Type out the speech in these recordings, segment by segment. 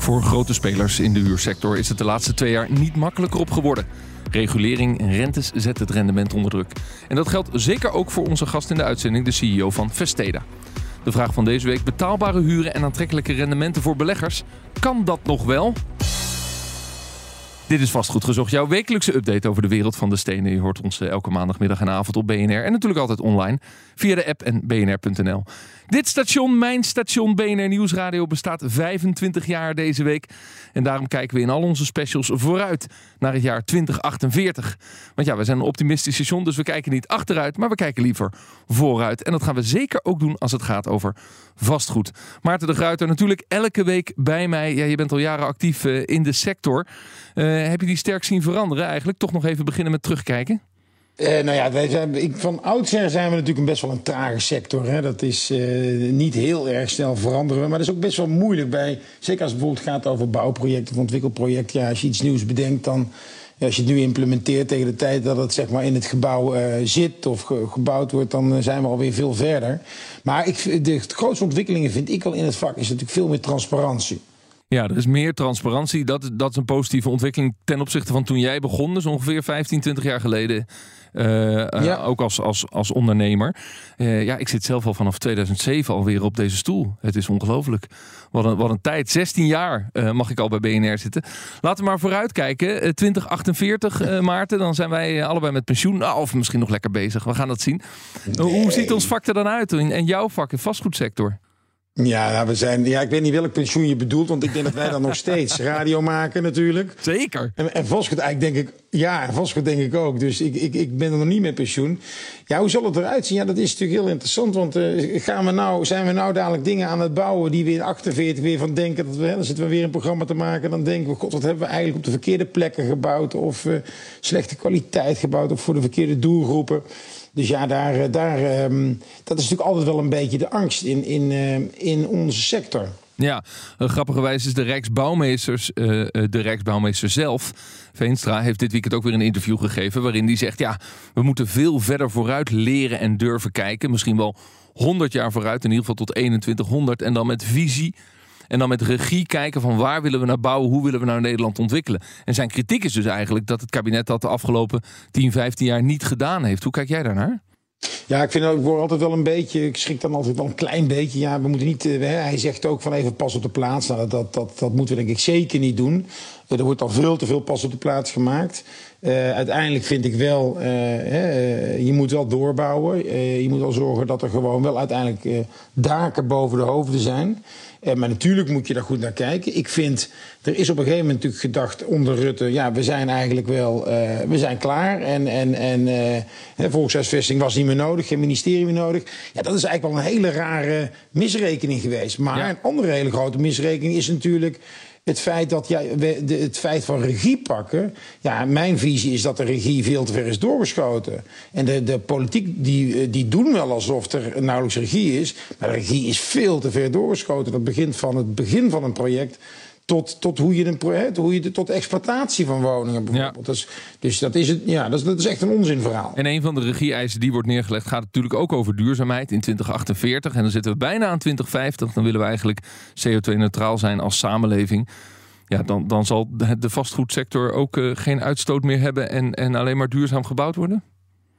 Voor grote spelers in de huursector is het de laatste twee jaar niet makkelijker op geworden. Regulering en rentes zetten het rendement onder druk. En dat geldt zeker ook voor onze gast in de uitzending, de CEO van Vesteda. De vraag van deze week: betaalbare huren en aantrekkelijke rendementen voor beleggers. Kan dat nog wel? Dit is vastgoed gezocht, jouw wekelijkse update over de wereld van de stenen. Je hoort ons eh, elke maandagmiddag en avond op BNR en natuurlijk altijd online via de app en bnr.nl. Dit station, mijn station BNR Nieuwsradio, bestaat 25 jaar deze week. En daarom kijken we in al onze specials vooruit naar het jaar 2048. Want ja, we zijn een optimistisch station, dus we kijken niet achteruit, maar we kijken liever vooruit. En dat gaan we zeker ook doen als het gaat over vastgoed. Maarten de Gruiter natuurlijk elke week bij mij. Ja, je bent al jaren actief eh, in de sector. Uh, heb je die sterk zien veranderen eigenlijk? Toch nog even beginnen met terugkijken? Uh, nou ja, wij ik, van oudsher zijn we natuurlijk een best wel een trage sector. Hè. Dat is uh, niet heel erg snel veranderen. Maar dat is ook best wel moeilijk bij. Zeker als het bijvoorbeeld gaat over bouwprojecten of ontwikkelprojecten. Ja, als je iets nieuws bedenkt, dan. Ja, als je het nu implementeert tegen de tijd dat het zeg maar, in het gebouw zit of ge gebouwd wordt, dan zijn we alweer veel verder. Maar ik, de grootste ontwikkelingen vind ik al in het vak is natuurlijk veel meer transparantie. Ja, er is meer transparantie. Dat, dat is een positieve ontwikkeling ten opzichte van toen jij begon. Dus ongeveer 15, 20 jaar geleden. Uh, ja. uh, ook als, als, als ondernemer. Uh, ja, ik zit zelf al vanaf 2007 alweer op deze stoel. Het is ongelooflijk. Wat een, wat een tijd. 16 jaar mag ik al bij BNR zitten. Laten we maar vooruitkijken. 2048, Maarten. Dan zijn wij allebei met pensioen. Nou, of misschien nog lekker bezig. We gaan dat zien. Nee. Hoe ziet ons vak er dan uit? En jouw vak in vastgoedsector? Ja, nou, we zijn, ja, ik weet niet welk pensioen je bedoelt, want ik denk dat wij dan nog steeds radio maken natuurlijk. Zeker. En, en Vosgoed eigenlijk denk ik, ja, Vosgoed denk ik ook. Dus ik, ik, ik ben er nog niet met pensioen. Ja, hoe zal het eruit zien? Ja, dat is natuurlijk heel interessant, want uh, gaan we nou, zijn we nou dadelijk dingen aan het bouwen die we in 48 weer van denken, dat we, dan zitten we weer een programma te maken, dan denken we, god, wat hebben we eigenlijk op de verkeerde plekken gebouwd of uh, slechte kwaliteit gebouwd of voor de verkeerde doelgroepen. Dus ja, daar, daar, um, dat is natuurlijk altijd wel een beetje de angst in, in, uh, in onze sector. Ja, grappigerwijs is de Rijksbouwmeesters, uh, de Rijksbouwmeester zelf, Veenstra, heeft dit weekend ook weer een interview gegeven. waarin hij zegt: ja, we moeten veel verder vooruit leren en durven kijken. Misschien wel 100 jaar vooruit, in ieder geval tot 2100. En dan met visie en dan met regie kijken van waar willen we naar bouwen, hoe willen we nou Nederland ontwikkelen. En zijn kritiek is dus eigenlijk dat het kabinet dat de afgelopen 10, 15 jaar niet gedaan heeft. Hoe kijk jij daarnaar? Ja, ik vind ik word altijd wel een beetje, ik schrik dan altijd wel een klein beetje. Ja, we moeten niet, uh, hij zegt ook van even pas op de plaats. Nou, dat, dat, dat moeten we denk ik zeker niet doen. Uh, er wordt al veel te veel pas op de plaats gemaakt. Uh, uiteindelijk vind ik wel, je moet wel doorbouwen. je moet wel zorgen dat er gewoon wel uiteindelijk daken boven de hoofden zijn. Uh, maar natuurlijk moet je daar goed naar kijken. Ik vind, er is op een gegeven moment natuurlijk gedacht onder Rutte... ja, we zijn eigenlijk wel, uh, we zijn klaar. En, en, en uh, volkshuisvesting was niet meer nodig, geen ministerie meer nodig. Ja, dat is eigenlijk wel een hele rare misrekening geweest. Maar ja. een andere hele grote misrekening is natuurlijk het feit dat ja, de, het feit van regie pakken. Ja, mijn visie is dat de regie veel te ver is doorgeschoten. En de, de politiek die, die doen wel alsof er nauwelijks regie is. Maar de regie is veel te ver doorgeschoten. Dat begint van het begin van een project tot, tot hoe je een project, hoe je de, tot exploitatie van woningen bijvoorbeeld. Ja. Dus, dus dat is het, ja, dat is, dat is echt een onzinverhaal. En een van de regie-eisen die wordt neergelegd gaat natuurlijk ook over duurzaamheid in 2048. En dan zitten we bijna aan 2050. Dan willen we eigenlijk CO2-neutraal zijn als samenleving. Ja, dan, dan zal de vastgoedsector ook uh, geen uitstoot meer hebben en, en alleen maar duurzaam gebouwd worden?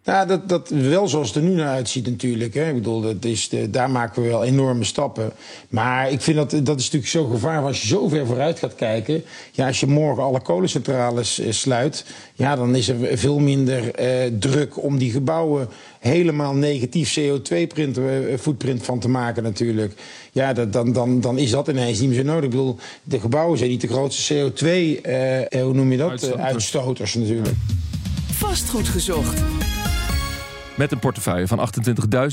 Ja, dat, dat wel zoals het er nu naar uitziet natuurlijk. Hè. Ik bedoel, dat is de, daar maken we wel enorme stappen. Maar ik vind dat, dat is natuurlijk zo gevaarlijk als je zo ver vooruit gaat kijken. Ja, als je morgen alle kolencentrales uh, sluit, ja, dan is er veel minder uh, druk om die gebouwen helemaal negatief CO2-footprint uh, van te maken natuurlijk. Ja, dat, dan, dan, dan is dat ineens niet meer zo nodig. Ik bedoel, de gebouwen zijn niet de grootste CO2, hoe noem je dat, uitstoters natuurlijk. Vastgoed gezocht. Met een portefeuille van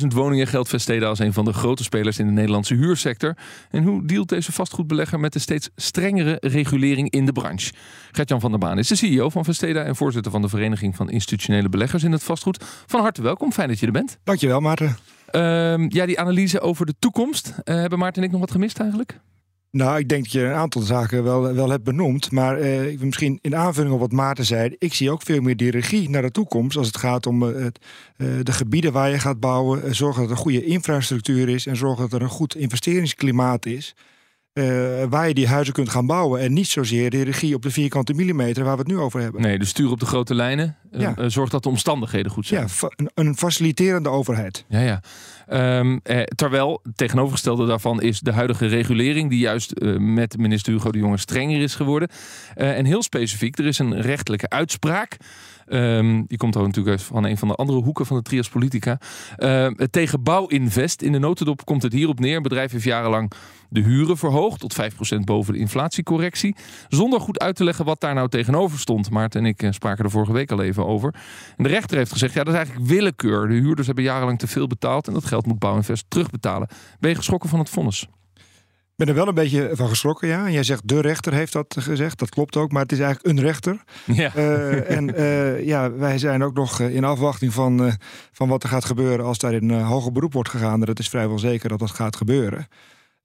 28.000 woningen geldt Vesteda als een van de grote spelers in de Nederlandse huursector. En hoe dealt deze vastgoedbelegger met de steeds strengere regulering in de branche? Gertjan van der Baan is de CEO van Vesteda en voorzitter van de Vereniging van Institutionele Beleggers in het Vastgoed. Van harte welkom, fijn dat je er bent. Dankjewel Maarten. Ehm, ja, die analyse over de toekomst. Uh, hebben Maarten en ik nog wat gemist eigenlijk? Nou, ik denk dat je een aantal zaken wel, wel hebt benoemd. Maar eh, misschien in aanvulling op wat Maarten zei. Ik zie ook veel meer die regie naar de toekomst. Als het gaat om uh, de gebieden waar je gaat bouwen. zorgen dat er goede infrastructuur is. En zorgen dat er een goed investeringsklimaat is. Uh, waar je die huizen kunt gaan bouwen. En niet zozeer de regie op de vierkante millimeter waar we het nu over hebben. Nee, de stuur op de grote lijnen. Uh, ja. uh, dat de omstandigheden goed zijn. Ja, fa een, een, faciliterende overheid. Ja, ja. Um, terwijl, tegenovergestelde daarvan is de huidige regulering... die juist met minister Hugo de Jonge strenger is geworden. en heel specifiek, er is een rechtelijke uitspraak... Um, die komt ook natuurlijk van een van de andere hoeken van de trias politica. Uh, tegen bouwinvest. In de notendop komt het hierop neer. Een bedrijf heeft jarenlang de huren verhoogd tot 5% boven de inflatiecorrectie. Zonder goed uit te leggen wat daar nou tegenover stond. Maarten en ik spraken er vorige week al even over. De rechter heeft gezegd, ja dat is eigenlijk willekeur. De huurders hebben jarenlang te veel betaald en dat geld moet bouwinvest terugbetalen. Ben je geschrokken van het vonnis? Ik ben er wel een beetje van geschrokken, ja. En jij zegt de rechter heeft dat gezegd. Dat klopt ook, maar het is eigenlijk een rechter. Ja. Uh, en uh, ja, wij zijn ook nog in afwachting van, uh, van wat er gaat gebeuren als daar in hoger beroep wordt gegaan. Dat is vrijwel zeker dat dat gaat gebeuren.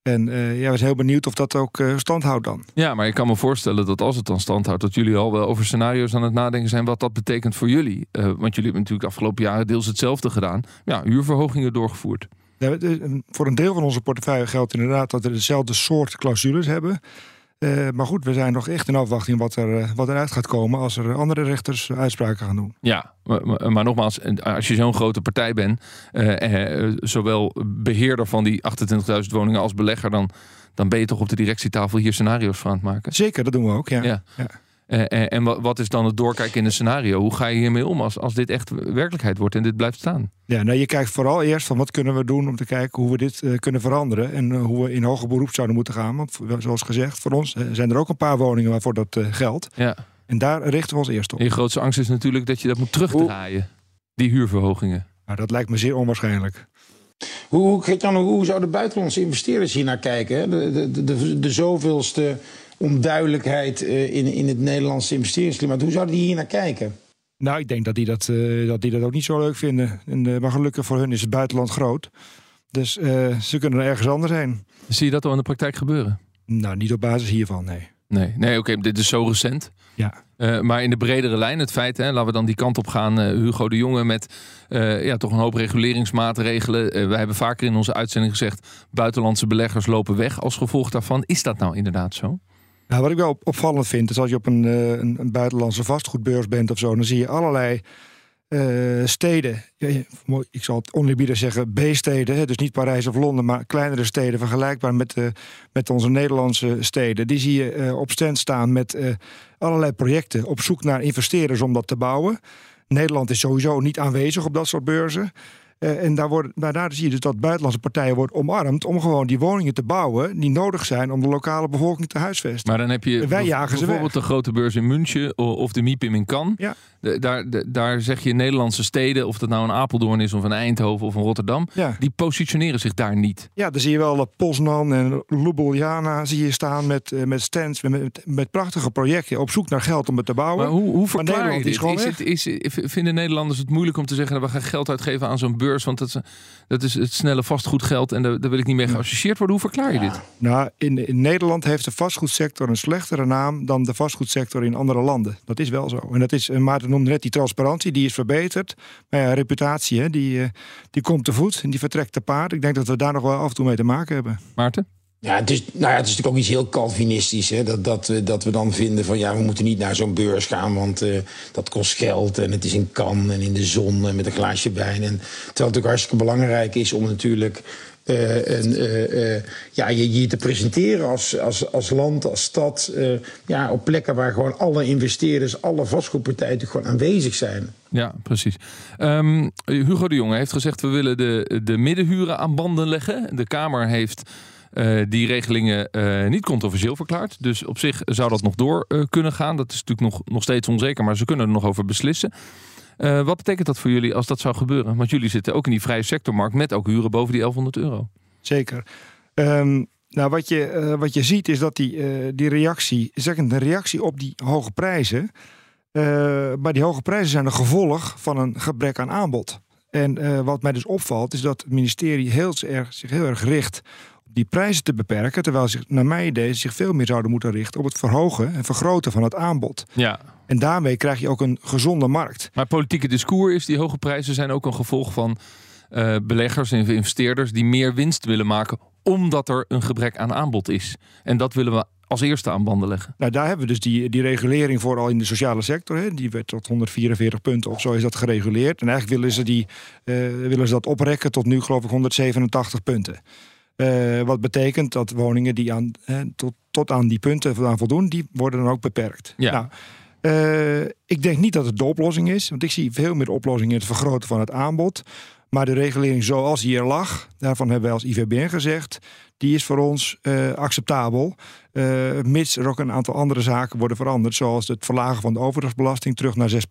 En uh, ja, we zijn heel benieuwd of dat ook uh, stand houdt dan. Ja, maar ik kan me voorstellen dat als het dan stand houdt... dat jullie al wel over scenario's aan het nadenken zijn... wat dat betekent voor jullie. Uh, want jullie hebben natuurlijk de afgelopen jaren deels hetzelfde gedaan. Ja, huurverhogingen doorgevoerd. Ja, voor een deel van onze portefeuille geldt inderdaad... dat we dezelfde soort clausules hebben... Uh, maar goed, we zijn nog echt in afwachting wat, er, wat eruit gaat komen als er andere rechters uitspraken gaan doen. Ja, maar, maar nogmaals, als je zo'n grote partij bent, uh, uh, zowel beheerder van die 28.000 woningen als belegger, dan, dan ben je toch op de directietafel hier scenario's voor aan het maken? Zeker, dat doen we ook, ja. ja. ja. En, en wat is dan het doorkijken in een scenario? Hoe ga je hiermee om als, als dit echt werkelijkheid wordt en dit blijft staan? Ja, nou je kijkt vooral eerst van wat kunnen we doen om te kijken hoe we dit uh, kunnen veranderen. En uh, hoe we in hoger beroep zouden moeten gaan. Want zoals gezegd, voor ons uh, zijn er ook een paar woningen waarvoor dat geldt. Ja. En daar richten we ons eerst op. En je grootste angst is natuurlijk dat je dat moet terugdraaien. Hoe? Die huurverhogingen. Nou, dat lijkt me zeer onwaarschijnlijk. Hoe, hoe, hoe zouden buitenlandse investeerders hier naar kijken? De, de, de, de, de zoveelste onduidelijkheid in, in het Nederlandse investeringsklimaat. Hoe zouden die hier naar kijken? Nou, ik denk dat die dat, uh, dat, die dat ook niet zo leuk vinden. En, uh, maar gelukkig voor hun is het buitenland groot. Dus uh, ze kunnen er ergens anders heen. Zie je dat al in de praktijk gebeuren? Nou, niet op basis hiervan, nee. Nee, nee oké, okay, dit is zo recent. Ja. maar in de bredere lijn, het feit, hè, laten we dan die kant op gaan. Hugo de Jonge met ja, toch een hoop reguleringsmaatregelen. we hebben vaker in onze uitzending gezegd... buitenlandse beleggers lopen weg als gevolg daarvan. Is dat nou inderdaad zo? Nou, wat ik wel opvallend vind, is als je op een, een, een buitenlandse vastgoedbeurs bent of zo, dan zie je allerlei uh, steden. Ik zal het oneerbiedig zeggen, B-steden. Dus niet Parijs of Londen, maar kleinere steden vergelijkbaar met, uh, met onze Nederlandse steden. Die zie je op stand staan met allerlei projecten op zoek naar investeerders om dat te bouwen. Nederland is sowieso niet aanwezig op dat soort beurzen. Uh, en daar, wordt, maar daar zie je dus dat buitenlandse partijen worden omarmd om gewoon die woningen te bouwen die nodig zijn om de lokale bevolking te huisvesten. Maar dan heb je wij jagen bijvoorbeeld de grote beurs in München of de MIPIM in Cannes. Ja. Daar, daar zeg je Nederlandse steden, of dat nou een Apeldoorn is of een Eindhoven of een Rotterdam, ja. die positioneren zich daar niet. Ja, dan zie je wel Poznan en Ljubljana zie je staan met, uh, met stands, met, met prachtige projecten op zoek naar geld om het te bouwen. Maar hoe, hoe verklaar maar je dit? Is, is, het, is, vinden Nederlanders het moeilijk om te zeggen dat we gaan geld uitgeven aan zo'n beurs, want dat is, dat is het snelle vastgoedgeld en daar, daar wil ik niet mee geassocieerd worden. Hoe verklaar je dit? Nou, in, in Nederland heeft de vastgoedsector een slechtere naam dan de vastgoedsector in andere landen. Dat is wel zo. En dat is, Maarten noemde net die transparantie, die is verbeterd. Maar ja, reputatie, hè, die, die komt te voet en die vertrekt te paard. Ik denk dat we daar nog wel af en toe mee te maken hebben. Maarten? Ja, het is, nou ja, het is natuurlijk ook iets heel Calvinistisch. Hè? Dat, dat, dat we dan vinden van ja, we moeten niet naar zo'n beurs gaan, want uh, dat kost geld. En het is in kan en in de zon en met een glaasje wijn. En, terwijl het natuurlijk hartstikke belangrijk is om natuurlijk en, uh, ja, je, je te presenteren als, als, als land, als stad. ja, op plekken waar gewoon alle investeerders, alle vastgoedpartijen gewoon aanwezig zijn. Ja, precies. Um, Hugo de Jonge heeft gezegd: we willen de, de middenhuren aan banden leggen. De Kamer heeft. Uh, die regelingen uh, niet controversieel verklaard. Dus op zich zou dat nog door uh, kunnen gaan. Dat is natuurlijk nog, nog steeds onzeker, maar ze kunnen er nog over beslissen. Uh, wat betekent dat voor jullie als dat zou gebeuren? Want jullie zitten ook in die vrije sectormarkt met ook huren boven die 1100 euro. Zeker. Um, nou, wat je, uh, wat je ziet is dat die, uh, die reactie, zeg een reactie op die hoge prijzen. maar die hoge prijzen zijn een gevolg van een gebrek aan aanbod. En wat mij dus opvalt, is dat het ministerie heel erg, zich heel erg richt die prijzen te beperken. Terwijl zich, naar mijn idee, zich veel meer zouden moeten richten op het verhogen en vergroten van het aanbod. Ja. En daarmee krijg je ook een gezonde markt. Maar politieke discours is, die hoge prijzen zijn ook een gevolg van uh, beleggers en investeerders die meer winst willen maken omdat er een gebrek aan aanbod is. En dat willen we als eerste aan banden leggen. Nou, daar hebben we dus die, die regulering voor al in de sociale sector. Hè. Die werd tot 144 punten of zo is dat gereguleerd. En eigenlijk willen ze, die, uh, willen ze dat oprekken tot nu geloof ik 187 punten. Uh, wat betekent dat woningen die aan, eh, tot, tot aan die punten voldoen, die worden dan ook beperkt. Ja. Nou, uh, ik denk niet dat het de oplossing is, want ik zie veel meer oplossingen in het vergroten van het aanbod. Maar de regulering zoals hier lag, daarvan hebben wij als IVBN gezegd, die is voor ons acceptabel. mits er ook een aantal andere zaken worden veranderd, zoals het verlagen van de overdrachtsbelasting terug naar 6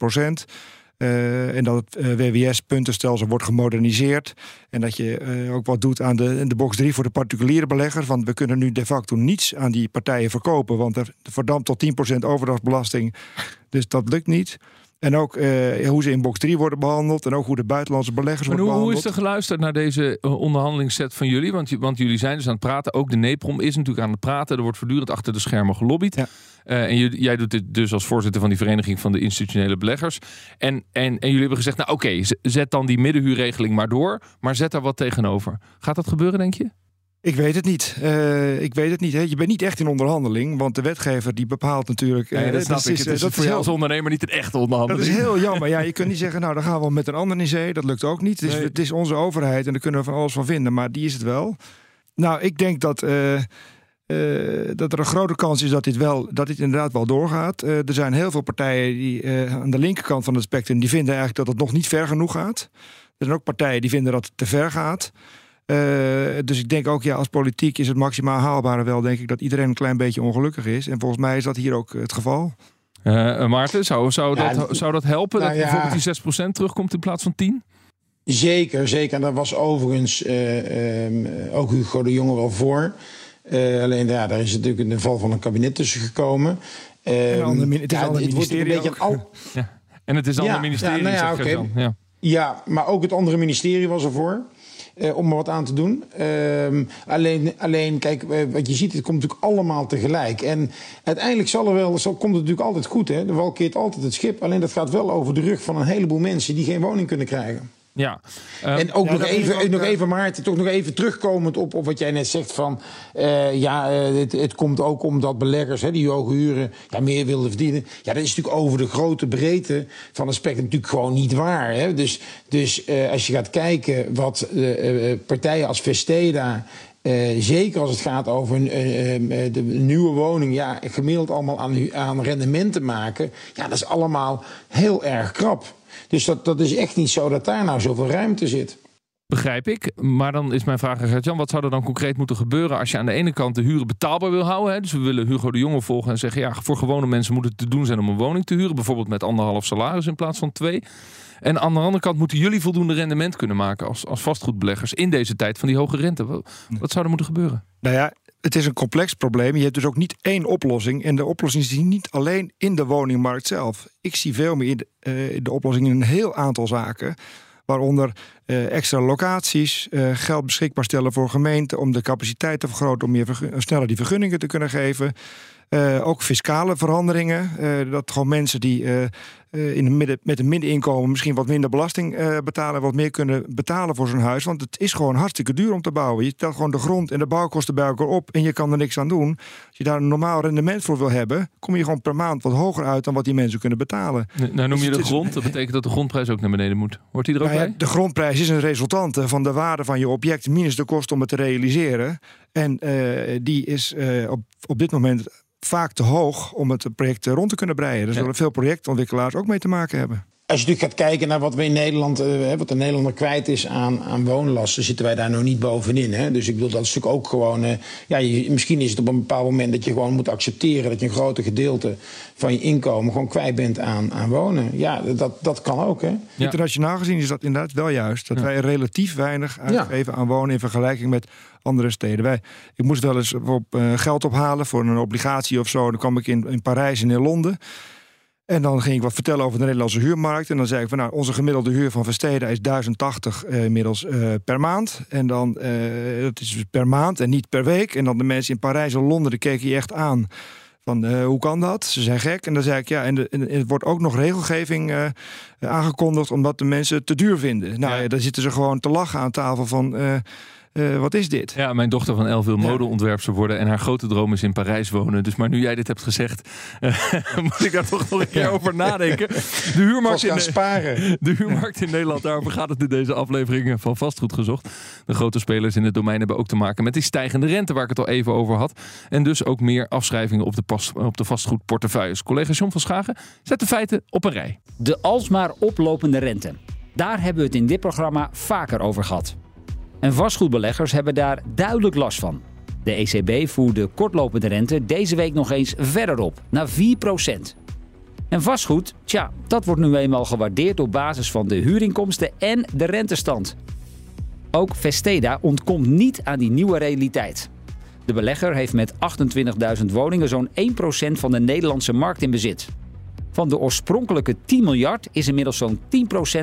uh, en dat het uh, WWS-puntenstelsel wordt gemoderniseerd. En dat je uh, ook wat doet aan de, de box 3 voor de particuliere beleggers. Want we kunnen nu de facto niets aan die partijen verkopen. Want er verdampt tot 10% overdrachtsbelasting. Dus dat lukt niet. En ook uh, hoe ze in box 3 worden behandeld. En ook hoe de buitenlandse beleggers maar worden hoe, behandeld. Hoe is er geluisterd naar deze onderhandelingsset van jullie? Want, want, jullie zijn dus aan het praten. Ook de NEPROM is natuurlijk aan het praten. Er wordt voortdurend achter de schermen gelobbyd. Ja. Uh, en jij doet dit dus als voorzitter van die vereniging van de institutionele beleggers. En, en, en jullie hebben gezegd, nou oké, okay, zet dan die middenhuurregeling maar door. Maar zet daar wat tegenover. Gaat dat gebeuren, denk je? Ik weet het niet. Uh, ik weet het niet. Hè. Je bent niet echt in onderhandeling, want de wetgever die bepaalt natuurlijk. Nee, dat snap ik. Is, het is dat voor jou als ondernemer niet een echte onderhandeling. Dat is heel jammer. Ja, je kunt niet zeggen, nou dan gaan we met een ander in zee. Dat lukt ook niet. Het is, nee. het is onze overheid en daar kunnen we van alles van vinden, maar die is het wel. Nou, ik denk dat. Uh, uh, dat er een grote kans is dat dit, wel, dat dit inderdaad wel doorgaat. Uh, er zijn heel veel partijen die uh, aan de linkerkant van het spectrum... die vinden eigenlijk dat het nog niet ver genoeg gaat. Er zijn ook partijen die vinden dat het te ver gaat. Dus ik denk ook, ja, als politiek is het maximaal haalbare wel... denk ik dat iedereen een klein beetje ongelukkig is. En volgens mij is dat hier ook het geval. Maarten, zou, zou, ja, dat, zou dat helpen nou, dat ja. bijvoorbeeld die 6% terugkomt in plaats van 10? Zeker, zeker. En daar was overigens um, ook Hugo de Jonge wel voor... Uh, alleen ja, daar is natuurlijk een val van een kabinet tussen gekomen. Uh, ander, het is ja, het wordt een beetje al... ja. En het is een ja, ander ministerie, ja, nou ja, okay. ja. ja, maar ook het andere ministerie was ervoor. Uh, om er wat aan te doen. Uh, alleen, alleen, kijk, wat je ziet, het komt natuurlijk allemaal tegelijk. En uiteindelijk zal er wel, zal, komt het natuurlijk altijd goed. Hè? De wal keert altijd het schip. Alleen dat gaat wel over de rug van een heleboel mensen die geen woning kunnen krijgen. Ja. Um, en ook, ja, nog, even, ook nog even, Maarten, toch nog even terugkomend op, op wat jij net zegt van... Uh, ja, uh, het, het, komt ook omdat beleggers hè, die hoge huren ja, meer wilden verdienen. Ja, dat is natuurlijk over de grote breedte van het spectrum natuurlijk gewoon niet waar. Hè? Dus, dus uh, als je gaat kijken wat partijen als Vesteda... Uh, zeker als het gaat over uh, de nieuwe woning, ja, gemiddeld allemaal aan, aan rendementen maken. Ja, dat is allemaal heel erg krap. Dus dat, dat is echt niet zo dat daar nou zoveel ruimte zit. Begrijp ik. Maar dan is mijn vraag Gert-Jan. Wat zou er dan concreet moeten gebeuren als je aan de ene kant de huren betaalbaar wil houden? Hè? Dus we willen Hugo de Jonge volgen en zeggen... ja, voor gewone mensen moet het te doen zijn om een woning te huren. Bijvoorbeeld met anderhalf salaris in plaats van twee. En aan de andere kant moeten jullie voldoende rendement kunnen maken... als, als vastgoedbeleggers in deze tijd van die hoge rente. Wat, wat zou er moeten gebeuren? Nou ja, het is een complex probleem. Je hebt dus ook niet één oplossing. En de oplossing is niet alleen in de woningmarkt zelf. Ik zie veel meer in de, uh, de oplossing in een heel aantal zaken. Waaronder uh, extra locaties, uh, geld beschikbaar stellen voor gemeenten om de capaciteit te vergroten, om meer sneller die vergunningen te kunnen geven. Uh, ook fiscale veranderingen. dat gewoon mensen die in een midden, met een middeninkomen misschien wat minder belasting betalen, wat meer kunnen betalen voor zo'n huis. Want het is gewoon hartstikke duur om te bouwen. Je telt gewoon de grond en de bouwkosten bij elkaar op en je kan er niks aan doen. Als je daar een normaal rendement voor wil hebben, kom je gewoon per maand wat hoger uit dan wat die mensen kunnen betalen. Nou, noem je de grond. Dat betekent dat de grondprijs ook naar beneden moet. Hoort die er ook nou ja, bij? De grondprijs is een resultante van de waarde van je object minus de kost om het te realiseren. En die is op, op dit moment vaak te hoog om het project rond te kunnen breien. Er zullen ja. veel projectontwikkelaars ook mee te maken hebben. Als je natuurlijk gaat kijken naar wat we in Nederland, uh, wat de Nederlander kwijt is aan, aan woonlasten, zitten wij daar nog niet bovenin. Hè? Dus ik bedoel, dat is natuurlijk ook gewoon. Uh, ja, je, misschien is het op een bepaald moment dat je gewoon moet accepteren dat je een groot gedeelte van je inkomen gewoon kwijt bent aan, aan wonen. Ja, dat, dat kan ook. Hè? Ja. Internationaal gezien is dat inderdaad wel juist. Dat wij relatief weinig uitgeven aan wonen in vergelijking met andere steden. Wij, ik moest wel eens op, uh, geld ophalen voor een obligatie of zo. Dan kwam ik in, in Parijs en in Londen. En dan ging ik wat vertellen over de Nederlandse huurmarkt. En dan zei ik van nou, onze gemiddelde huur van Versteden is 1080 uh, inmiddels uh, per maand. En dan, uh, dat is dus per maand en niet per week. En dan de mensen in Parijs en Londen, die keken je echt aan. Van hoe kan dat? Ze zijn gek. En dan zei ik ja, en, de, en het wordt ook nog regelgeving aangekondigd omdat de mensen het te duur vinden. Nou ja, ja dan zitten ze gewoon te lachen aan tafel van uh, wat is dit? Ja, mijn dochter van elf wil ja. modeontwerpster worden en haar grote droom is in Parijs wonen. Dus maar nu jij dit hebt gezegd, uh, moet ik daar toch nog een keer over nadenken. De huurmarkt, in, sparen. de huurmarkt in Nederland, daarover gaat het in deze aflevering van Vastgoed gezocht. De grote spelers in het domein hebben ook te maken met die stijgende rente waar ik het al even over had. En dus ook meer afschrijvingen op de, pas, op de vastgoedportefeuilles. Collega John van Schagen zet de feiten op een rij. De alsmaar oplopende rente. Daar hebben we het in dit programma vaker over gehad. En vastgoedbeleggers hebben daar duidelijk last van. De ECB voert de kortlopende rente deze week nog eens verder op, naar 4%. En vastgoed, tja, dat wordt nu eenmaal gewaardeerd op basis van de huurinkomsten en de rentestand. Ook Vesteda ontkomt niet aan die nieuwe realiteit. De belegger heeft met 28.000 woningen zo'n 1% van de Nederlandse markt in bezit. Van de oorspronkelijke 10 miljard is inmiddels zo'n 10%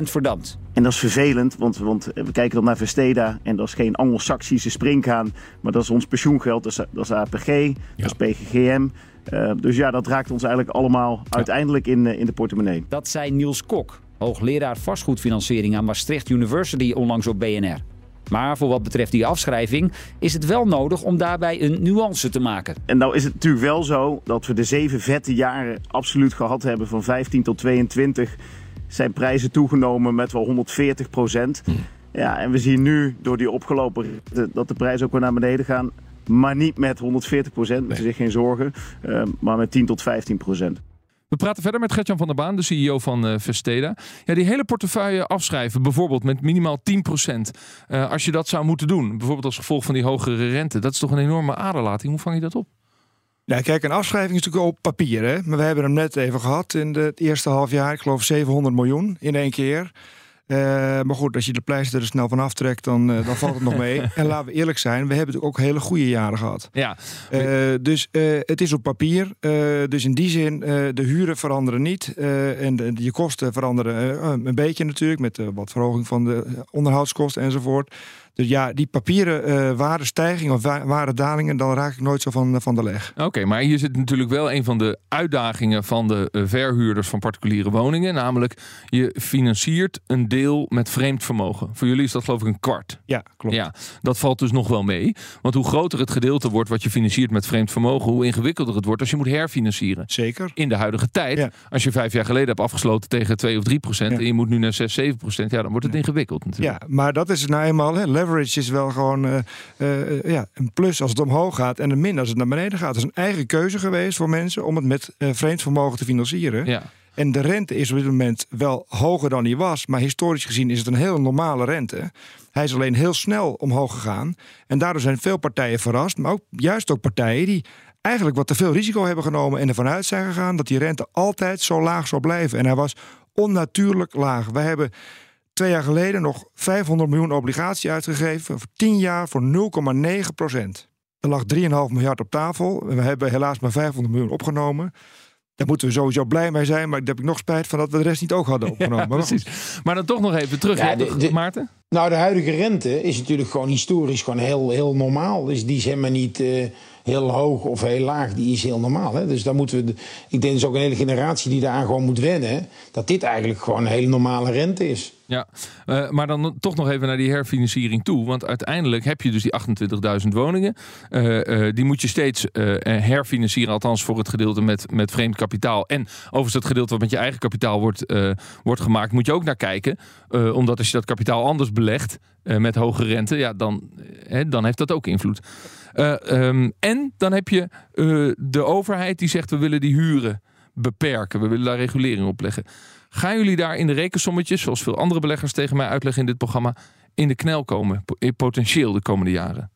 verdampt. En dat is vervelend, want, want we kijken dan naar Vesteda en dat is geen Anglo-Saxische springhaan, maar dat is ons pensioengeld, dat is, dat is APG, ja. dat is PGGM. Uh, dus ja, dat raakt ons eigenlijk allemaal ja. uiteindelijk in, uh, in de portemonnee. Dat zei Niels Kok, hoogleraar vastgoedfinanciering aan Maastricht University onlangs op BNR. Maar voor wat betreft die afschrijving is het wel nodig om daarbij een nuance te maken. En nou is het natuurlijk wel zo dat we de zeven vette jaren absoluut gehad hebben van 15 tot 22 zijn prijzen toegenomen met wel 140 procent. Hm. Ja, en we zien nu door die opgelopen dat de prijzen ook weer naar beneden gaan. Maar niet met 140 procent, nee. zich geen zorgen. Uh, maar met 10 tot 15 procent. We praten verder met Gertjan van der Baan, de CEO van uh, Vesteda. Ja, die hele portefeuille afschrijven, bijvoorbeeld met minimaal 10%. Uh, als je dat zou moeten doen, bijvoorbeeld als gevolg van die hogere rente. Dat is toch een enorme aderlating. Hoe vang je dat op? Ja, kijk, een afschrijving is natuurlijk op papier. Hè? Maar we hebben hem net even gehad in het eerste half jaar. Ik geloof 700 miljoen in één keer. Uh, maar goed, als je de pleister er snel van aftrekt, dan, uh, dan valt het nog mee. En laten we eerlijk zijn, we hebben ook hele goede jaren gehad. Ja. Uh, dus het is op papier. dus in die zin, de huren veranderen niet. en de, je kosten veranderen een beetje natuurlijk, met wat verhoging van de onderhoudskosten enzovoort. Dus ja, die papieren uh, waardestijging of wa waardedalingen, dan raak ik nooit zo van, van de leg. Oké, okay, maar hier zit natuurlijk wel een van de uitdagingen van de uh, verhuurders van particuliere woningen. Namelijk, je financiert een deel met vreemd vermogen. Voor jullie is dat geloof ik een kwart. Ja, klopt. Ja, dat valt dus nog wel mee. Want hoe groter het gedeelte wordt wat je financiert met vreemd vermogen, hoe ingewikkelder het wordt als je moet herfinancieren. Zeker. In de huidige tijd, ja. als je vijf jaar geleden hebt afgesloten tegen 2 of 3 procent ja. en je moet nu naar 6, 7 procent, ja, dan wordt het ja. ingewikkeld natuurlijk. Ja, maar dat is nou eenmaal, hè, leverage is wel gewoon uh, uh, ja, een plus als het omhoog gaat en een min als het naar beneden gaat. Het is een eigen keuze geweest voor mensen om het met uh, vreemd vermogen te financieren. Ja. En de rente is op dit moment wel hoger dan die was, maar historisch gezien is het een hele normale rente. Hij is alleen heel snel omhoog gegaan. En daardoor zijn veel partijen verrast, maar ook juist ook partijen die eigenlijk wat te veel risico hebben genomen en ervan uit zijn gegaan dat die rente altijd zo laag zou blijven. En hij was onnatuurlijk laag. Wij hebben twee jaar geleden nog 500 miljoen obligatie uitgegeven voor 10 jaar voor 0,9 procent. Er lag 3,5 miljard op tafel. We hebben helaas maar 500 miljoen opgenomen. Daar moeten we sowieso blij mee zijn. Maar daar heb ik nog spijt van dat we de rest niet ook hadden opgenomen. Ja, precies. Maar dan toch nog even terug, ja, de, de, Maarten? Nou, de huidige rente is natuurlijk gewoon historisch gewoon heel, heel normaal. Dus die is helemaal niet uh, heel hoog of heel laag. Die is heel normaal. Hè? Dus daar moeten we. Ik denk dus ook een hele generatie die daar gewoon moet wennen. Dat dit eigenlijk gewoon een hele normale rente is. Ja, uh, maar dan toch nog even naar die herfinanciering toe. Want uiteindelijk heb je dus die 28.000 woningen. Uh, uh, die moet je steeds herfinancieren, althans voor het gedeelte met, met vreemd kapitaal. En overigens het gedeelte wat met je eigen kapitaal wordt, wordt gemaakt, moet je ook naar kijken. omdat als je dat kapitaal anders belegt met hoge rente, ja, dan, dan heeft dat ook invloed. Um, en dan heb je de overheid die zegt we willen die huren beperken. We willen daar regulering op leggen. Gaan jullie daar in de rekensommetjes, zoals veel andere beleggers tegen mij uitleggen in dit programma, in de knel komen, potentieel de komende jaren?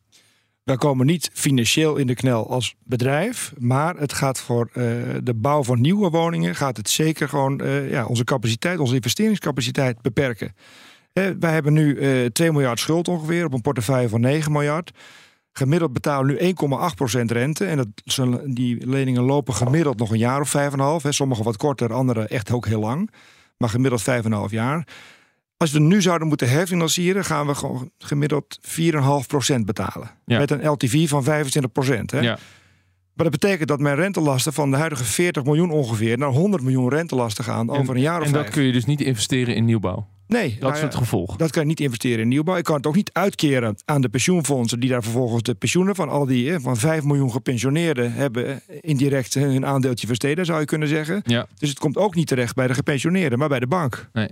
Wij komen niet financieel in de knel als bedrijf, maar het gaat voor de bouw van nieuwe woningen gaat het zeker gewoon ja, onze capaciteit, onze investeringscapaciteit beperken. Wij hebben nu 2 miljard schuld ongeveer op een portefeuille van 9 miljard. Gemiddeld betalen we nu 1,8% rente. En dat, die leningen lopen gemiddeld nog een jaar of 5,5. Sommige wat korter, andere echt ook heel lang. Maar gemiddeld 5,5 jaar. Als we nu zouden moeten herfinancieren, gaan we gewoon gemiddeld 4,5% betalen. Met een LTV van 25%. Hè? Ja. Maar dat betekent dat mijn rentelasten van de huidige 40 miljoen ongeveer naar 100 miljoen rentelasten gaan over een jaar of En dat kun je dus niet investeren in nieuwbouw? Nee. Dat is nou het gevolg. Dat kan je niet investeren in nieuwbouw. Ik kan het ook niet uitkeren aan de pensioenfondsen die daar vervolgens de pensioenen van al die van 5 miljoen gepensioneerden hebben indirect hun aandeeltje versteden, zou je kunnen zeggen. Ja. Dus het komt ook niet terecht bij de gepensioneerden, maar bij de bank. Nee.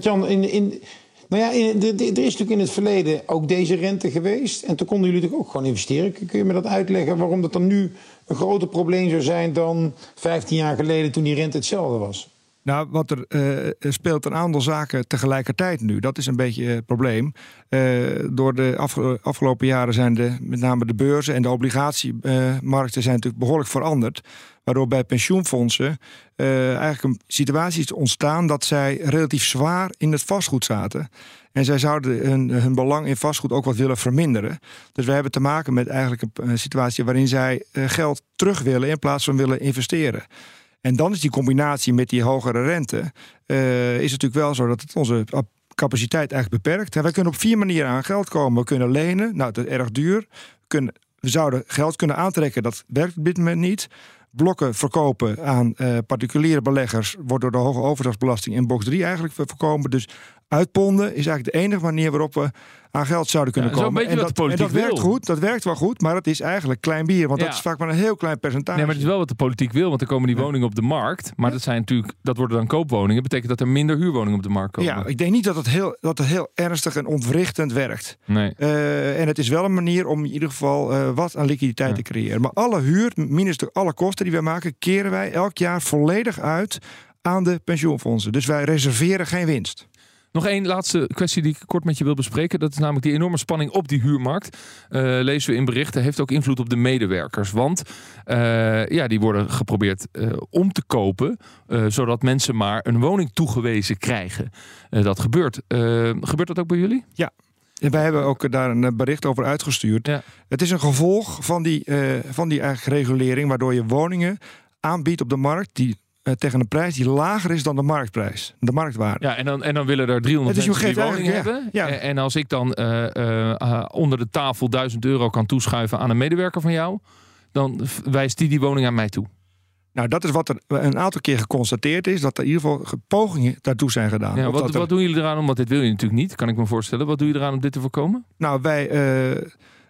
Jan, in, in, nou ja, in, er is natuurlijk in het verleden ook deze rente geweest. En toen konden jullie natuurlijk ook gewoon investeren. Kun je me dat uitleggen waarom dat dan nu een groter probleem zou zijn dan 15 jaar geleden toen die rente hetzelfde was? Nou, wat er uh, speelt een aantal zaken tegelijkertijd nu. Dat is een beetje het probleem. Uh, door de afgelopen jaren zijn de, met name de beurzen en de obligatiemarkten zijn natuurlijk behoorlijk veranderd. Waardoor bij pensioenfondsen eigenlijk een situatie is ontstaan dat zij relatief zwaar in het vastgoed zaten. En zij zouden hun, hun belang in vastgoed ook wat willen verminderen. Dus we hebben te maken met eigenlijk een situatie waarin zij geld terug willen in plaats van willen investeren. En dan is die combinatie met die hogere rente, uh, is natuurlijk wel zo dat het onze capaciteit eigenlijk beperkt. En wij kunnen op vier manieren aan geld komen. We kunnen lenen, nou dat is erg duur. We, kunnen, we zouden geld kunnen aantrekken, dat werkt op dit moment niet. Blokken verkopen aan uh, particuliere beleggers wordt door de hoge overdrachtsbelasting in box 3 eigenlijk voorkomen. Dus uitponden is eigenlijk de enige manier waarop we aan geld zouden kunnen komen. En dat, en dat werkt goed, dat werkt wel goed, maar het is eigenlijk klein bier, want dat is vaak maar een heel klein percentage. Nee, maar het is wel wat de politiek wil, want er komen die woningen op de markt, maar dat zijn natuurlijk, dat worden dan koopwoningen, betekent dat er minder huurwoningen op de markt komen. Ja, ik denk niet dat het heel, dat het heel ernstig en ontwrichtend werkt. Nee. Uh, en het is wel een manier om in ieder geval uh, wat aan liquiditeit te creëren. Maar alle huur, minus de, alle kosten die wij maken, keren wij elk jaar volledig uit aan de pensioenfondsen. Dus wij reserveren geen winst. Nog één laatste kwestie die ik kort met je wil bespreken. Dat is namelijk die enorme spanning op die huurmarkt. Uh, lezen we in berichten, heeft ook invloed op de medewerkers. Want uh, ja, die worden geprobeerd uh, om te kopen, zodat mensen maar een woning toegewezen krijgen. dat gebeurt. gebeurt dat ook bij jullie? Ja, en wij hebben ook daar een bericht over uitgestuurd. Ja. Het is een gevolg van die, van die regulering, waardoor je woningen aanbiedt op de markt die uh, tegen een prijs die lager is dan de marktprijs, de marktwaarde. Ja, en dan, en dan willen er 300 dus mensen die woning hebben. Ja. En, als ik dan uh, uh, onder de tafel 1000 euro kan toeschuiven aan een medewerker van jou, dan wijst die die woning aan mij toe. Nou, dat is wat er een aantal keer geconstateerd is, dat er in ieder geval pogingen daartoe zijn gedaan. Ja, wat, wat doen jullie eraan om, want dit wil je natuurlijk niet, kan ik me voorstellen. Wat doe je eraan om dit te voorkomen? Nou, wij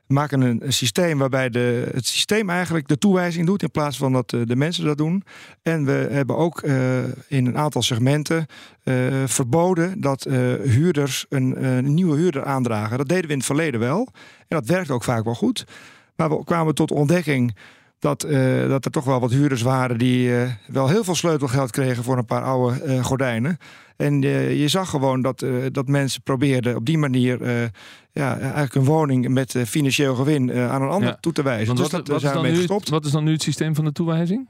maken een, systeem waarbij de, het systeem eigenlijk de toewijzing doet in plaats van dat eh, de mensen dat doen. En we hebben ook uh, in een aantal segmenten uh, verboden dat huurders een, een, nieuwe huurder aandragen. Dat deden we in het verleden wel. En dat werkt ook vaak wel goed. Maar we kwamen tot ontdekking dat, uh, dat er toch wel wat huurders waren die uh, wel heel veel sleutelgeld kregen voor een paar oude uh, gordijnen. En je zag gewoon dat, dat mensen probeerden op die manier ja, eigenlijk een woning met financieel gewin aan een ander toe te wijzen. Want dus wat, dat, wat, is dan nu, gestopt. wat is dan nu het systeem van de toewijzing?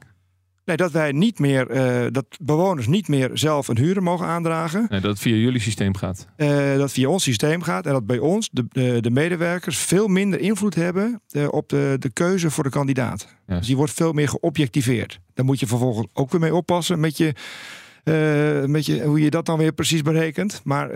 Nee, dat wij niet meer, uh, dat bewoners niet meer zelf een huur mogen aandragen. Nee, dat het via jullie systeem gaat. Uh, dat via ons systeem gaat en dat bij ons de, de, de medewerkers veel minder invloed hebben uh, op de, de keuze voor de kandidaat. Dus die wordt veel meer geobjectiveerd. Daar moet je vervolgens ook weer mee oppassen met je, met je hoe je dat dan weer precies berekent. Maar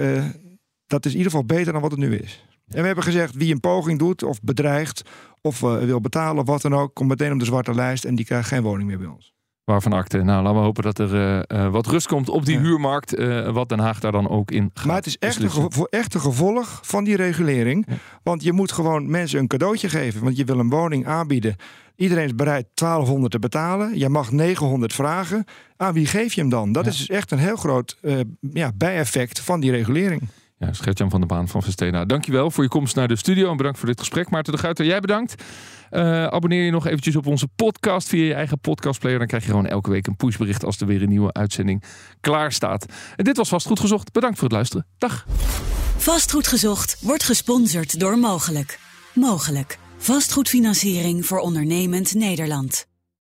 dat is in ieder geval beter dan wat het nu is. En we hebben gezegd, wie een poging doet of bedreigt of wil betalen of wat dan ook, komt meteen op de zwarte lijst en die krijgt geen woning meer bij ons. Waarvan akte. Nou, laten we hopen dat er uh, uh, wat rust komt op die huurmarkt. Uh, wat Den Haag daar dan ook in gaat. Maar het is echt een, echt een gevolg van die regulering. Ja. Want je moet gewoon mensen een cadeautje geven. Want je wil een woning aanbieden. Iedereen is bereid 1200 te betalen. Je mag 900 vragen. Aan wie geef je hem dan? Dat ja. is dus echt een heel groot ja, bijeffect van die regulering. Ja, van der Baan van Vestena. Dankjewel voor je komst naar de studio en bedankt voor dit gesprek. Maarten de Guiter, jij bedankt. Uh, abonneer je nog eventjes op onze podcast via je eigen podcastplayer. Dan krijg je gewoon elke week een pushbericht als er weer een nieuwe uitzending klaar staat. En dit was Vastgoed Gezocht. Bedankt voor het luisteren. Dag. Vastgoed Gezocht wordt gesponsord door Mogelijk. Mogelijk. Vastgoedfinanciering voor ondernemend Nederland.